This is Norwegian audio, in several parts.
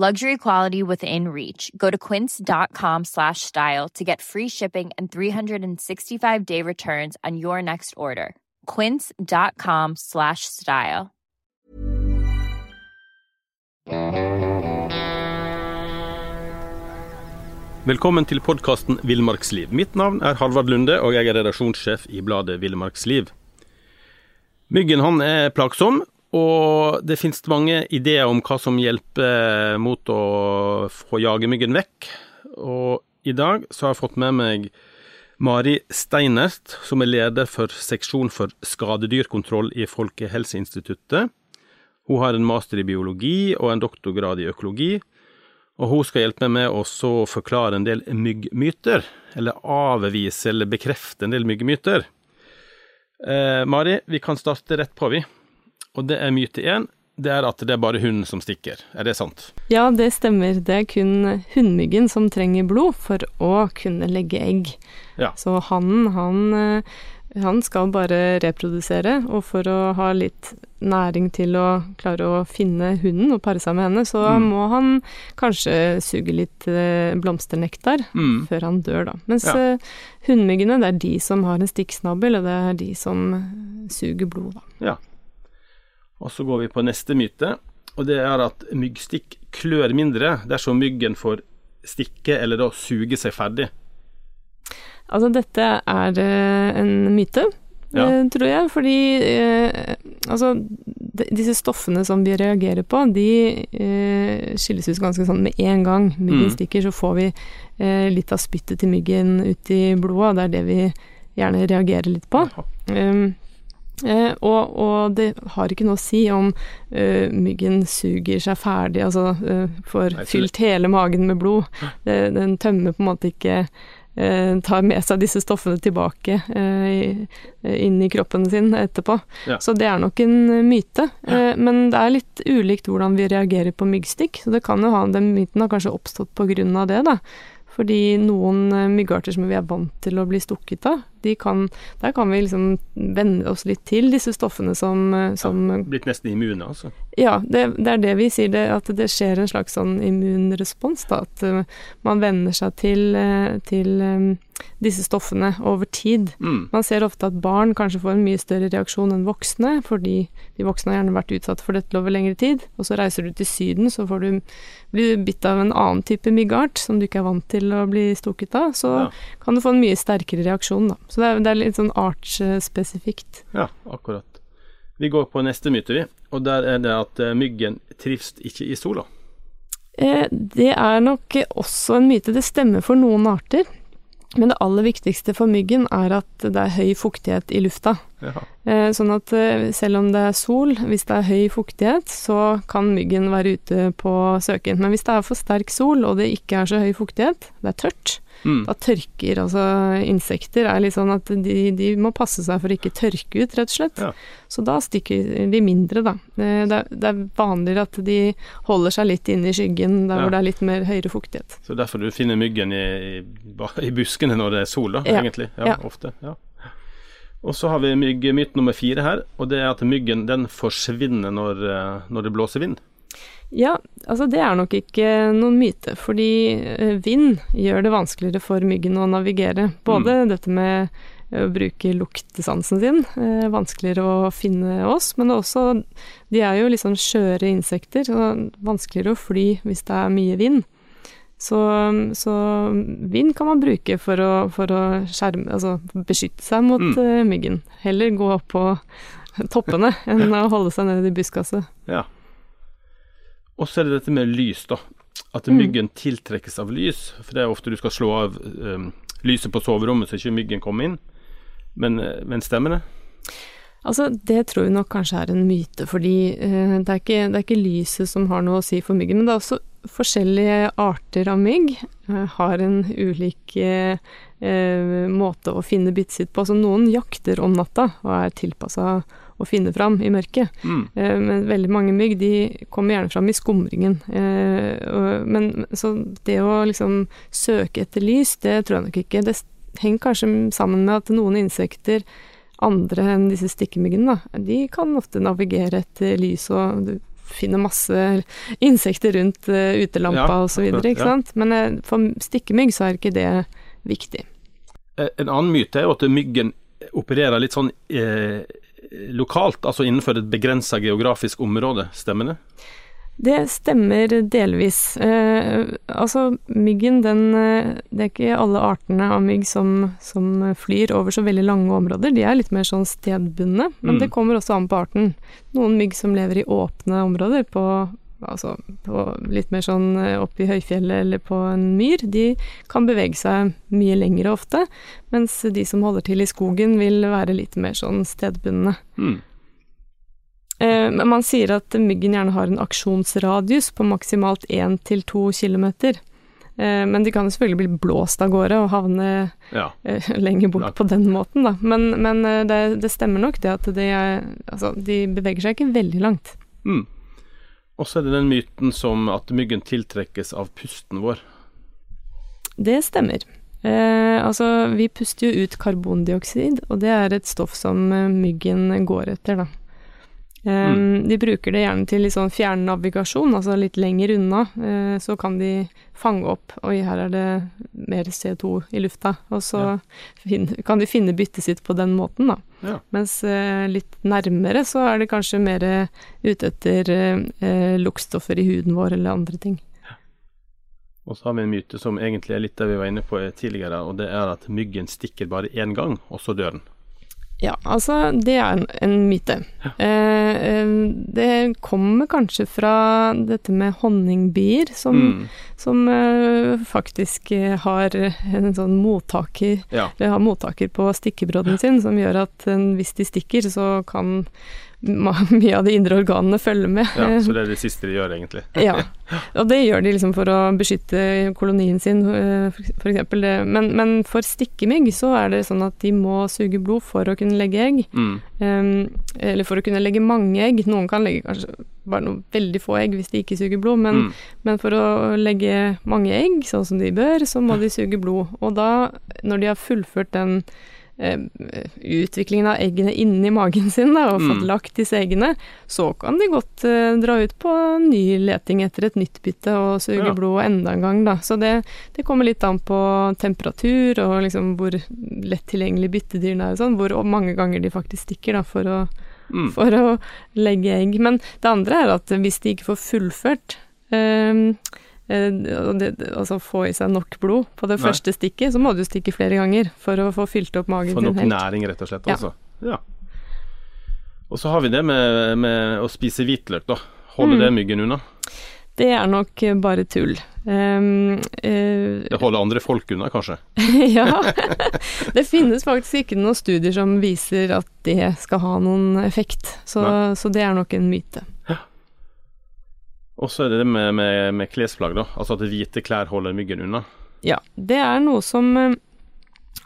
Luxury quality within reach. Go to quince.com slash style to get free shipping and 365 day returns on your next order. Quince.com slash style. Velkommen til podkasten Villmarksliv. Mitt navn er Halvard Lunde, og jeg er redaksjonssjef i bladet Villmarksliv. Myggen han er plagsom, og det finnes mange ideer om hva som hjelper mot å få jagemyggen vekk. Og i dag så har jeg fått med meg Mari Steinert, som er leder for seksjon for skadedyrkontroll i Folkehelseinstituttet. Hun har en master i biologi og en doktorgrad i økologi. Og hun skal hjelpe meg med å forklare en del myggmyter, eller avvise eller bekrefte en del myggmyter. Eh, Mari, vi kan starte rett på, vi. Og det er myte én. Det er at det er bare hunden som stikker. Er det sant? Ja, det stemmer. Det er kun hunnmyggen som trenger blod for å kunne legge egg. Ja. Så hannen, han, eh, han skal bare reprodusere, og for å ha litt næring til å klare å finne hunden og pare seg med henne, så Mm. må han kanskje suge litt eh, blomsternektar Mm. før han dør, da. Mens Ja. eh, hunnmyggene, det er de som har en stikksnabel, og det er de som suger blod, da. Ja. Og så går vi på neste myte, og det er at myggstikk klør mindre dersom myggen får stikke eller da suge seg ferdig. Altså, dette er eh, en myte, Ja. eh, tror jeg, fordi eh, altså, disse stoffene som vi reagerer på, de skilles ut ganske sånn med en gang. Myggen Mm. stikker, så får vi litt av spyttet til myggen ut i blodet, og det er det vi gjerne reagerer litt på. Um, eh, og, og det har ikke noe å si om uh, myggen suger seg ferdig, altså uh, får Nei, fylt hele magen med blod. Det, den tømmer på en måte ikke uh, tar med seg disse stoffene tilbake eh, i- inn i kroppen sin etterpå. Ja. Så det er nok en eh, myte. Ja. men det er litt ulikt hvordan vi reagerer på myggstikk. Så det kan jo ha, den myten har kanskje oppstått på grunn av det, da. Fordi noen eh, myggarter som vi er vant til å bli stukket av, de kan, der kan vi liksom venne oss litt til disse stoffene som, som ja, Blitt nesten immune, altså. ja, det, det er det vi sier, det, at det skjer en slags sånn immunrespons, da. At uh, man venner seg til, til disse stoffene over tid. Mm. Man ser ofte at barn kanskje får en mye større reaksjon enn voksne, fordi de voksne har gjerne vært utsatt for dette over lengre tid. Og så reiser du til Syden, så får du bli bitt av en annen type myggart som du ikke er vant til å bli stukket av. Så Ja. kan du få en mye sterkere reaksjon, da. Så det er, det er litt sånn artsspesifikt. Ja, akkurat. Vi går på neste myte, vi. Og der er det at eh, myggen trives ikke i sola. Eh, det er nok også en myte. Det stemmer for noen arter. Men det aller viktigste for myggen er at det er høy fuktighet i lufta. Jaha. Eh, sånn at eh, selv om det er sol, hvis det er høy fuktighet, så kan myggen være ute på søken. Men hvis det er for sterk sol, og det ikke er så høy fuktighet, det er tørt, Mm. da tørker altså insekter er litt sånn at de, de må passe seg for å ikke tørke ut, rett og slett. Ja. Så da stikker de mindre, da. Eh, Det er, det er vanligere at de holder seg litt inne i skyggen der Ja. hvor det er litt mer høyere fuktighet. Så derfor du finner myggen i, i, i buskene når det er sol, da, Ja. egentlig. Ja, Ja. ofte. Ja. Og så har vi myggmyte nummer fire her, og det er at myggen den forsvinner når, eh, når det blåser vind. Ja, altså det er nok ikke noen myte, fordi eh, vind gjør det vanskeligere for myggen å navigere. Både dette med eh, å bruke luktesansen sin, eh, vanskeligere å finne oss, men også De er jo litt sånn skjøre insekter, så vanskeligere å fly hvis det er mye vind. Så, så vind kan man bruke for å, for å skjerme, altså beskytte seg mot Mm. eh, myggen. Heller gå opp på toppene enn å holde seg nede i buskaset. Ja. Og så er det dette med lys, da. At Mm. myggen tiltrekkes av lys. For det er ofte du skal slå av um, lyset på soverommet så ikke myggen kommer inn. Men, eh, men stemmer det? Altså, det tror vi nok kanskje er en myte, fordi eh, det, er ikke, det er ikke lyset som har noe å si for myggen, men det er også forskjellige arter av mygg eh, har en ulik eh, eh, måte å finne byttet sitt på. Altså, noen jakter om natta og er tilpassa å finne fram i mørket. Mm. Eh, men veldig mange mygg de kommer gjerne fram i skumringen. Eh, og, men så det å liksom søke etter lys, det tror jeg nok ikke. Det henger kanskje sammen med at noen insekter, andre enn disse stikkemyggene, da, de kan ofte navigere etter lys, og du finner masse insekter rundt uh, utelampa Ja, ikke ja. Men eh, for stikkemygg så er ikke det viktig. Eh, En annen myte er jo at myggen opererer litt sånn eh, lokalt, altså innenfor et begrensa geografisk område. Stemmer det? Det stemmer delvis. Eh, altså, myggen, den eh, Det er ikke alle artene av mygg som, som flyr over så veldig lange områder. De er litt mer sånn stedbundne, men Mm. det kommer også an på arten. Noen mygg som lever i åpne områder, på, altså, på litt mer sånn eh, oppe i høyfjellet eller på en myr, de kan bevege seg mye lengre ofte, mens de som holder til i skogen, vil være litt mer sånn stedbundne. Mm. Eh, man sier at myggen gjerne har en aksjonsradius på maksimalt 1 til 2 kilometer. Eh, Men de kan jo selvfølgelig bli blåst av gårde og havne Ja. eh, lenger bort på den måten, da. Men, men det, det stemmer nok det at de, er, altså, de beveger seg ikke veldig langt. Mm. Og så er det den myten som at myggen tiltrekkes av pusten vår. Det stemmer. Eh, altså, vi puster jo ut karbondioksid, og det er et stoff som myggen går etter, da. Eh, De bruker det gjerne til litt sånn fjernnavigasjon, altså litt lenger unna, eh, så kan de fange opp Oi, her er det mer CO2 i lufta, og så Ja. fin- kan de finne byttet sitt på den måten, da. Ja. Mens eh, litt nærmere så er det kanskje mer eh, ute etter eh, luktstoffer i huden vår eller andre ting. Og så har vi en myte som egentlig er litt det vi var inne på tidligere, og det er at myggen stikker bare én gang, og så dør den. Ja, altså det er en, en myte. Ja. eh, det kommer kanskje fra dette med honningbier, som, Mm. som eh, faktisk eh, har en sånn mottaker Ja. eller har mottaker på stikkebrodden sin, som gjør at en, hvis de stikker, så kan mye av de indre organene følger med. ja, så det er det siste de gjør, egentlig. Ja, og det gjør de liksom for å beskytte kolonien sin, eh, det. Men, men for stikkemygg så er det sånn at de må suge blod for å kunne legge egg. Mm. Um, eller for å kunne legge mange egg. Noen kan legge kanskje bare noen veldig få egg hvis de ikke suger blod, men, Mm. men for å legge mange egg, sånn som de bør, så må de suge blod. Og da, når de har fullført den utviklingen av eggene inni magen sin da, og fått Mm. lagt disse eggene, så kan de godt uh, dra ut på ny leting etter et nytt bytte og suge Ja. blod enda en gang, da. Så det, det kommer litt an på temperatur og liksom hvor lett tilgjengelig byttedyrene er og sånn, hvor mange ganger de faktisk stikker da, for å Mm. for å legge egg. Men det andre er at hvis de ikke får fullført eh, og det, altså få i seg nok blod på det Nei. første stikket, så må du stikke flere ganger for å få fylt opp magen din For Få nok næring, rett og slett. Ja. Altså. Ja. Og så har vi det med, med å spise hvitløk, da. Holder Mm. det myggen unna? Det er nok eh, bare tull. Um, uh, Det holder andre folk unna, kanskje? ja. Det finnes faktisk ikke noen studier som viser at det skal ha noen effekt, så, så det er nok en myte. Og så er det det med, med, med klesplagg, da. Altså at hvite klær holder myggen unna. Ja, det er noe som eh,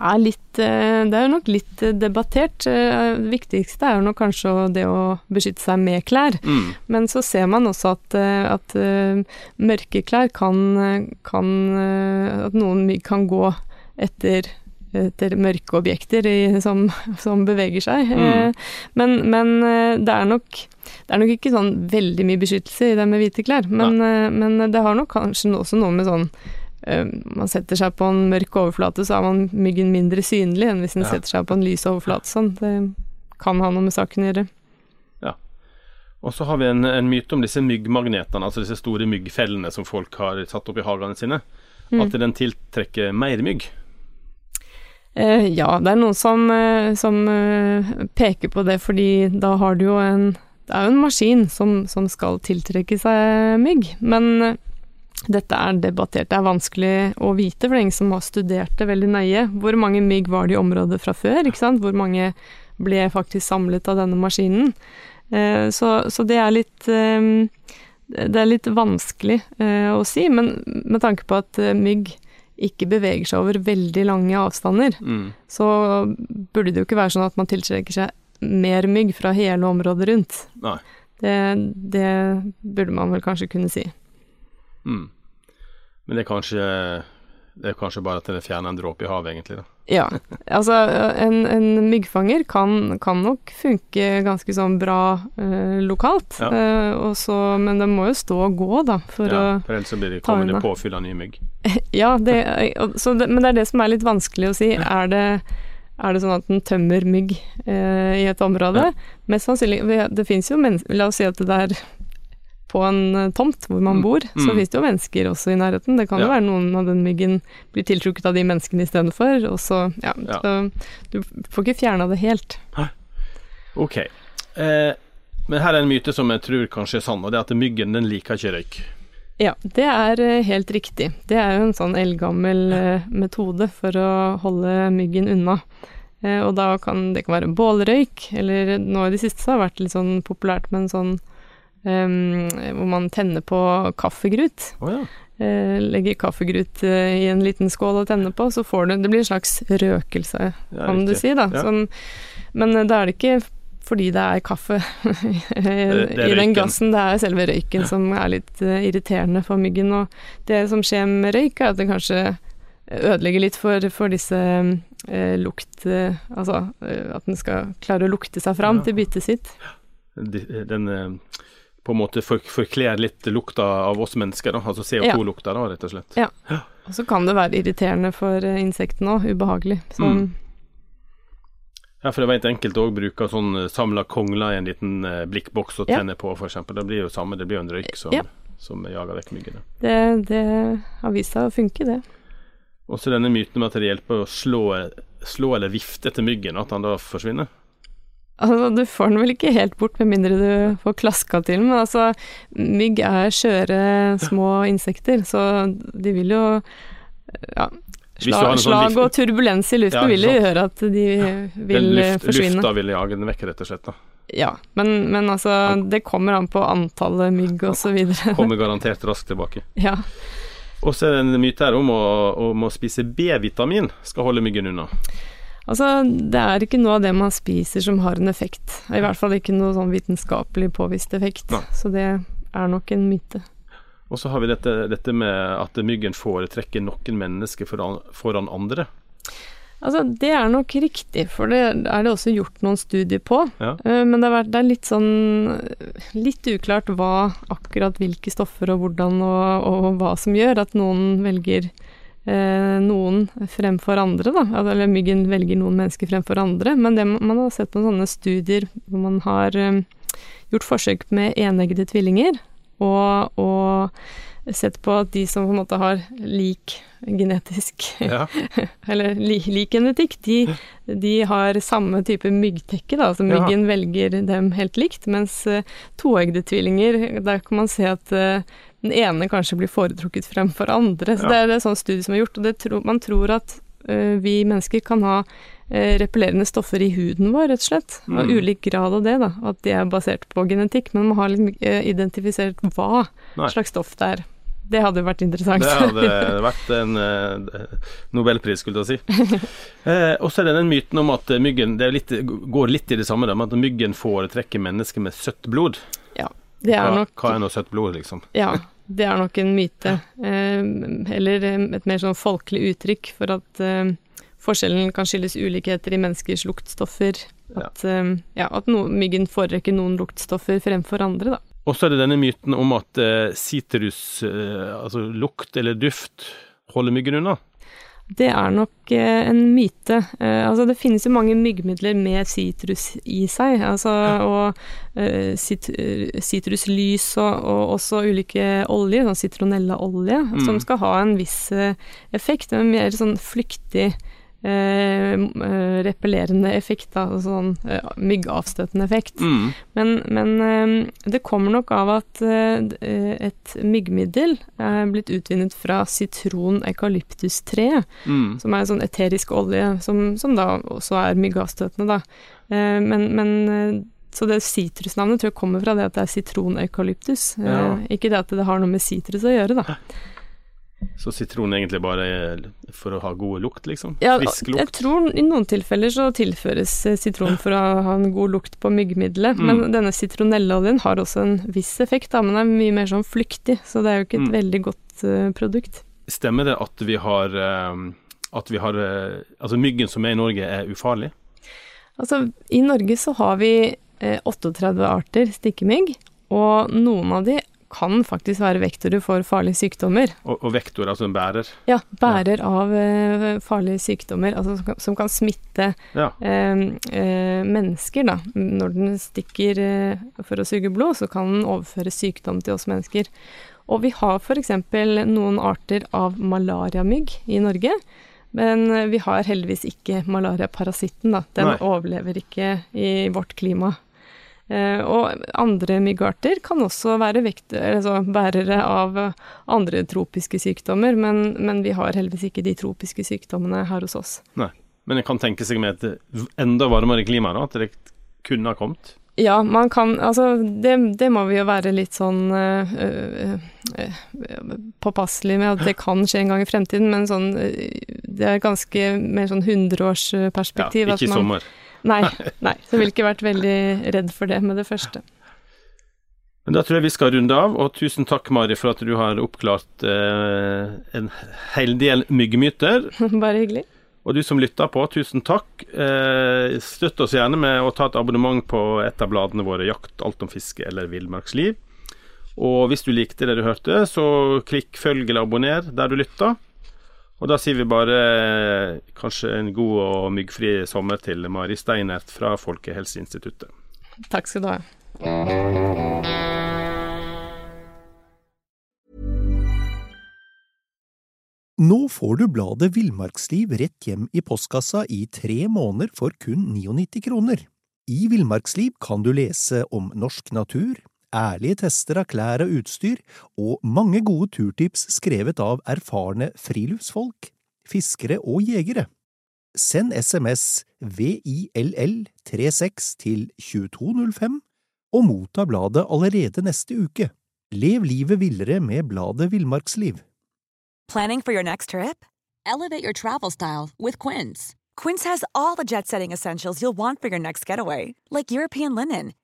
er litt eh, Det er nok litt debattert. Eh, Det viktigste er nok kanskje det å beskytte seg med klær. Mm. Men så ser man også at, at mørke klær kan, kan At noen mygg kan gå etter etter mørke objekter i, som, som beveger seg. Mm. Eh, Men, men eh, det er nok det er nok ikke sånn veldig mye beskyttelse i det med hvite klær, men, eh, men det har nok kanskje også noe med sånn Man setter seg på en mørk overflate, så er man myggen mindre synlig enn hvis den Ja. setter seg på en lys overflate. Sånn. Det kan ha noe med saken å gjøre. Og så har vi en, en myte om disse myggmagnetene, altså disse store myggfellene som folk har satt opp i hagene sine. Mm. At den tiltrekker mer mygg? Eh, ja, det er noen som, eh, som eh, peker på det, fordi da har du jo en Det er jo en maskin som, som skal tiltrekke seg mygg, men dette er debattert. Det er vanskelig å vite, for ingen som har studert det veldig nøye. Hvor mange mygg var det i området fra før? ikke sant? Hvor mange ble faktisk samlet av denne maskinen? Så, så det er litt Det er litt vanskelig å si, men med tanke på at mygg ikke beveger seg over veldig lange avstander, Mm. så burde det jo ikke være sånn at man tiltrekker seg mer mygg fra hele området rundt. Det, det burde man vel kanskje kunne si. Mm. Men det er kanskje Det er kanskje bare at den fjerner en dråpe i havet, egentlig. da. Ja, altså en, en myggfanger kan, kan nok funke ganske sånn bra eh, lokalt, Ja. eh, også, men den må jo stå og gå, da, for ja, å for ellers så blir det kommende påfyll av nye mygg. Ja, det, så men det er det som er litt vanskelig å si. Er det, er det sånn at den tømmer mygg eh, i et område? Ja. Mest sannsynlig Det fins jo mennesker La oss si at det er på en eh, tomt hvor man Mm. bor, så finnes det jo mennesker også i nærheten. Det kan jo være noen av den myggen blir tiltrukket av de menneskene istedenfor, og så Ja. Ja. Så du får ikke fjerna det helt. Ok. Eh, men her er en myte som jeg tror kanskje er sann, og det er at myggen den liker ikke røyk. Ja, det er eh, helt riktig. Det er jo en sånn eldgammel eh, metode for å holde myggen unna. Eh, og da kan det kan være bålrøyk, eller nå i det siste så har det vært litt sånn populært med en sånn em, hvor man tenner på kaffegrut. Å ja. Eh, legger kaffegrut eh, i en liten skål og tenner på, så får du Det blir en slags røkelse, ja kan du si, da. Ja. Sånn, men eh, da er det ikke fordi det er kaffe i den gassen, det er selve røyken som er litt irriterende for myggen. Og det som skjer med røyk, er at det kanskje ødelegger litt for, for disse eh, lukt... altså at den skal klare å lukte seg fram Ja. til byttet sitt. Den, Den på en måte for, forkler litt lukta av oss mennesker, da. Altså CO2-lukta, da, rett og slett. Ja. Og så kan det være irriterende for eh, insektene òg, ubehagelig. Så Mm. Ja, for jeg vet enkelte òg bruker sånn eh, samla kongler i en liten eh, blikkboks og Ja. på, eksempel. Det blir jo samme, det blir jo en røyk som, Ja. som jager vekk myggene. det, det har vist seg å funke, det. Og så denne myten med at det hjelper å slå, slå eller vifte etter myggen, at han da forsvinner. Altså, du får den vel ikke helt bort med mindre du får klaska til, men altså, mygg er skjøre små insekter, så de vil jo ja, har slag, sånn slag og turbulens i luften Ja, vil jo gjøre at de ja. vil eh, luft, forsvinne. lufta vil jage den vekk, rett og slett. da. Ja, men, men altså, det kommer an på antallet mygg videre. Kommer garantert raskt tilbake. Ja. Og så er det en myte her om å, om å spise B-vitamin skal holde myggen unna. Altså, det er ikke noe av det man spiser som har en effekt. I hvert fall ikke noe sånn vitenskapelig påvist effekt. Nei. Så det er nok en myte. Og så har vi dette, dette med at myggen foretrekker noen mennesker foran, foran andre. Altså, det er nok riktig, for det er det også gjort noen studier på. Ja. Eh, Men det, vært, det er litt sånn Litt uklart hva akkurat hvilke stoffer og hvordan og, og hva som gjør at noen velger noen fremfor andre, da. Eller myggen velger noen mennesker fremfor andre. Men det, man har sett noen sånne studier hvor man har eh, gjort forsøk med eneggede tvillinger, og, og sett på at de som på en måte har lik genetisk Ja. eller li, lik genetikk, de, de har samme type myggtekke, da. Altså Ja. myggen velger dem helt likt, mens uh, toeggede tvillinger, der kan man se at eh, den ene kanskje blir foretrukket fremfor andre. Så Ja. det er det er sånn studie som er gjort, og det tro, man tror at uh, vi mennesker kan ha uh, repellerende stoffer i huden vår, rett og slett. Og Mm. ulik grad av det, da. At det er basert på genetikk. Men man har litt, ikke eh, identifisert hva Nei. slags stoff det er. Det hadde vært interessant. Det hadde vært en eh, nobelpris, skulle jeg si. Eh, og så er det den myten om at eh, myggen Det litt, går litt i det samme, med at myggen foretrekker mennesker med søtt blod. Ja, det er Hva, nok hva er nå søtt blod, liksom? Ja, det er nok en myte. Eh, eller eh, et mer sånn folkelig uttrykk for at eh, forskjellen kan skyldes ulikheter i menneskers luktstoffer. Ja. At, ja, at no, myggen foretrekker noen luktstoffer fremfor andre, da. Og så er det denne myten om at sitrus, altså lukt eller duft, holder myggen unna. Det er nok eh, en myte. Eh, altså det finnes jo mange myggmidler med sitrus i seg, altså, og eh, sitruslys og, og, også ulike oljer, sånn sitronellaolje, mm. som skal ha en viss effekt. En mer sånn flyktig Eh, eh, repellerende effekt, da, altså sånn eh, myggavstøtende effekt. Mm. Men, men eh, det kommer nok av at eh, et myggmiddel er blitt utvinnet fra sitron-eukalyptustre, mm. som er en sånn eterisk olje som, som da også er myggavstøtende, da. Eh, men, men så det sitrusnavnet tror jeg kommer fra det at det er sitron-eukalyptus, ja. ikke det at det har noe med sitrus å gjøre, da. Så sitron egentlig bare for å ha god lukt, liksom? Ja, Frisk lukt? Jeg tror i noen tilfeller så tilføres eh, sitron for å ha en god lukt på myggmiddelet. Mm. Men denne sitronelloljen har også en viss effekt, da, men er mye mer sånn flyktig. Så det er jo ikke et mm. veldig godt uh, produkt. Stemmer det at vi har, uh, at vi har uh, Altså myggen som er i Norge er ufarlig? Altså i Norge så har vi 38 arter stikkemygg, og noen av de kan faktisk være vektorer for farlige sykdommer. Og, og vektor, altså en bærer? Ja, bærer ja. av eh, farlige sykdommer, altså som kan, som kan smitte ja. eh, eh, mennesker, da. Når den stikker for å suge blod, så kan den overføre sykdom til oss mennesker. Og vi har f.eks. noen arter av malariamygg i Norge. Men vi har heldigvis ikke malariaparasitten, da. Den Nei. overlever ikke i vårt klima. Eh, og andre myggarter kan også være vekt, altså bærere av andre tropiske sykdommer, men, men, vi har heldigvis ikke de tropiske sykdommene her hos oss. Nei, Men en kan tenke seg med et enda varmere klima, da, at det kunne ha kommet? Ja, man kan Altså, det, det må vi jo være litt sånn øh, øh, påpasselig med at det kan skje en gang i fremtiden, men sånn Det er ganske mer sånn hundreårsperspektiv. Ja, ikke i sommer. Nei, nei. Så jeg ville ikke vært veldig redd for det med det første. Men Da tror jeg vi skal runde av, og tusen takk Mari for at du har oppklart eh, en hel del myggmyter. Bare hyggelig. Og du som lytter på, tusen takk. Eh, støtt oss gjerne med å ta et abonnement på et av bladene våre, Jakt, alt om fiske eller Villmarksliv. Og hvis du likte det du hørte, så klikk følg eller abonner der du lytter. Og da sier vi bare kanskje en god og myggfri sommer til Mari Steinert fra Folkehelseinstituttet. Takk skal du ha. Nå får du bladet Villmarksliv rett hjem i postkassa i tre måneder for kun 99 kroner. I Villmarksliv kan du lese om norsk natur, ærlige tester av klær og utstyr, og mange gode turtips skrevet av erfarne friluftsfolk, fiskere og jegere. Send SMS VILL36 til 2205 og motta bladet allerede neste uke. Lev livet villere med bladet Villmarksliv. Planning for your next trip? Elevate your travel style with Quince. Quince has all the jet-setting essentials you'll want for your next getaway, like European linen